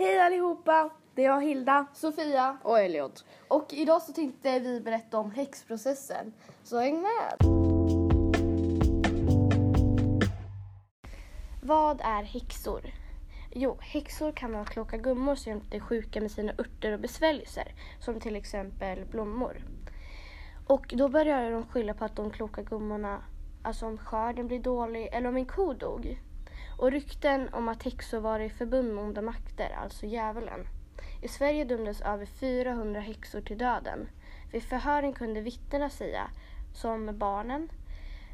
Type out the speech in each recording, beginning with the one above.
Hej allihopa! Det är jag Hilda. Sofia Och Elliot. och idag så tänkte vi berätta om häxprocessen. Så häng med! Vad är häxor? Jo, häxor kan vara kloka gummor som dig sjuka med sina örter och besvärjelser, som till exempel blommor. Och då börjar de skylla på att de kloka gummorna, alltså om skörden blir dålig eller om en ko dog. Och rykten om att häxor var i förbund med onda makter, alltså djävulen. I Sverige dömdes över 400 häxor till döden. Vid förhören kunde vittnena säga, som barnen,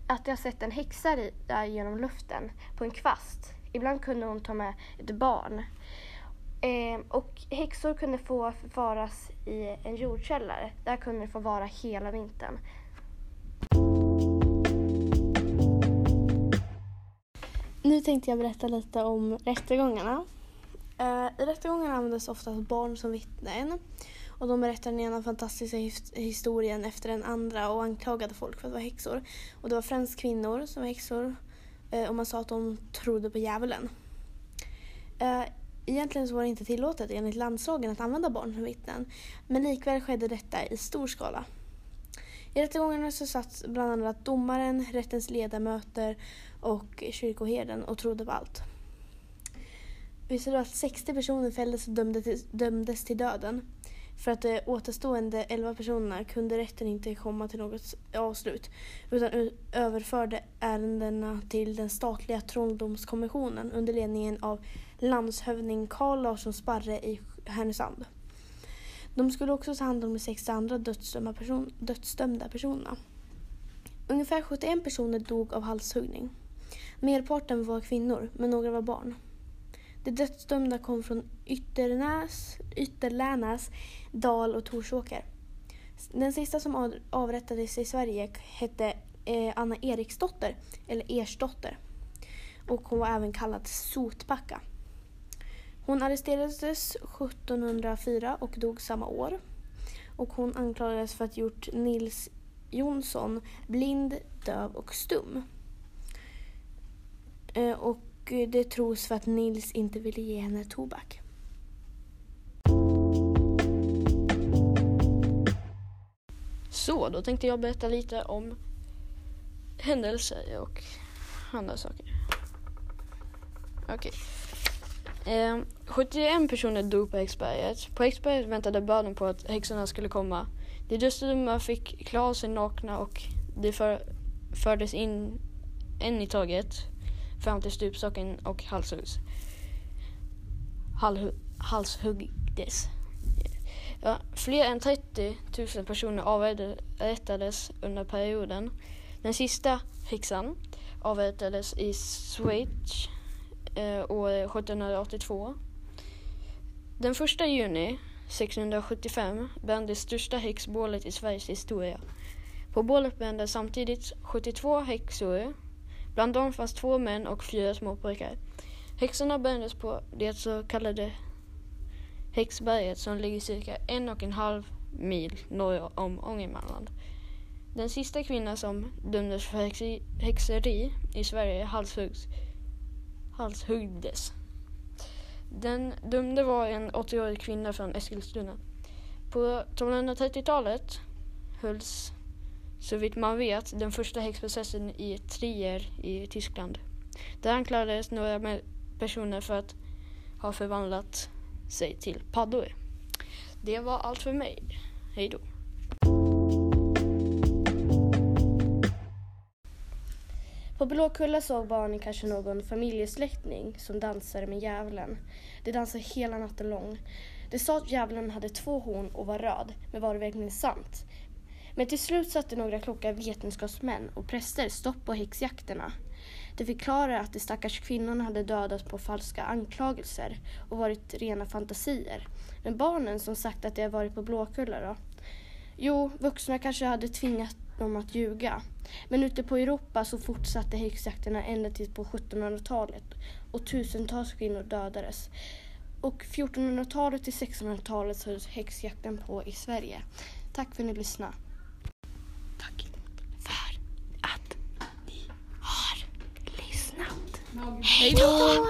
att de har sett en häxa rida genom luften på en kvast. Ibland kunde hon ta med ett barn. Eh, och häxor kunde få förvaras i en jordkällare. Där kunde de få vara hela vintern. Nu tänkte jag berätta lite om rättegångarna. Eh, I rättegångarna användes oftast barn som vittnen. Och de berättade den ena fantastiska historien efter den andra och anklagade folk för att vara häxor. Och det var främst kvinnor som var häxor. Eh, och man sa att de trodde på djävulen. Eh, egentligen så var det inte tillåtet enligt landslagen att använda barn som vittnen. Men likväl skedde detta i stor skala. I rättegångarna så satt bland annat domaren, rättens ledamöter och kyrkoherden och trodde på allt. Visste du att 60 personer fälldes och dömdes till döden? För att de återstående 11 personerna kunde rätten inte komma till något avslut utan överförde ärendena till den statliga trolldomskommissionen under ledningen av landshövding Carl Larsson Sparre i Härnösand. De skulle också ta hand om de 60 andra dödsdömda, person, dödsdömda personerna. Ungefär 71 personer dog av halshuggning. Merparten var kvinnor, men några var barn. De dödsdömda kom från Ytternäs, Ytterlänäs, Dal och Torsåker. Den sista som avrättades i Sverige hette eh, Anna Eriksdotter, eller Ersdotter. Och hon var även kallad Sotbacka. Hon arresterades 1704 och dog samma år. Och hon anklagades för att ha gjort Nils Jonsson blind, döv och stum. Eh, och det tros för att Nils inte ville ge henne tobak. Så, då tänkte jag berätta lite om händelser och andra saker. Okej. Eh, 71 personer dog på Häxberget. På Häxberget väntade börden på att häxorna skulle komma. De dödsdömda fick klä av sig nakna och de för, fördes in en i taget fram till stupstocken och halshuggs. Halhu, halshuggdes. Ja, fler än 30 000 personer avrättades under perioden. Den sista häxan avrättades i Schweiz Eh, år 1782. Den 1 juni 1675 brann det största häxbålet i Sveriges historia. På bålet brände samtidigt 72 häxor. Bland dem fanns två män och fyra småpojkar. Häxorna brändes på det så kallade Häxberget som ligger cirka en och en halv mil norr om Ångermanland. Den sista kvinnan som dömdes för häxeri i Sverige halshuggs, halshuggdes. Den dömde var en 80-årig kvinna från Eskilstuna. På 1230-talet hölls, så vitt man vet, den första häxprocessen i Trier i Tyskland. Där anklagades några personer för att ha förvandlat sig till paddor. Det var allt för mig. Hej då. På Blåkulla såg barnen kanske någon familjesläkting som dansade med djävulen. De dansade hela natten lång. De sa att djävulen hade två horn och var röd, men var det verkligen sant? Men till slut satte några kloka vetenskapsmän och präster stopp på häxjakterna. De förklarade att de stackars kvinnorna hade dödats på falska anklagelser och varit rena fantasier. Men barnen som sagt att de har varit på Blåkulla då? Jo, vuxna kanske hade tvingat dem att ljuga. Men ute på Europa så fortsatte häxjakterna ända till på 1700-talet och tusentals kvinnor dödades. Och 1400-talet till 1600-talet så hölls häxjakten på i Sverige. Tack för att ni lyssnade. Tack för att ni har lyssnat. Hej då!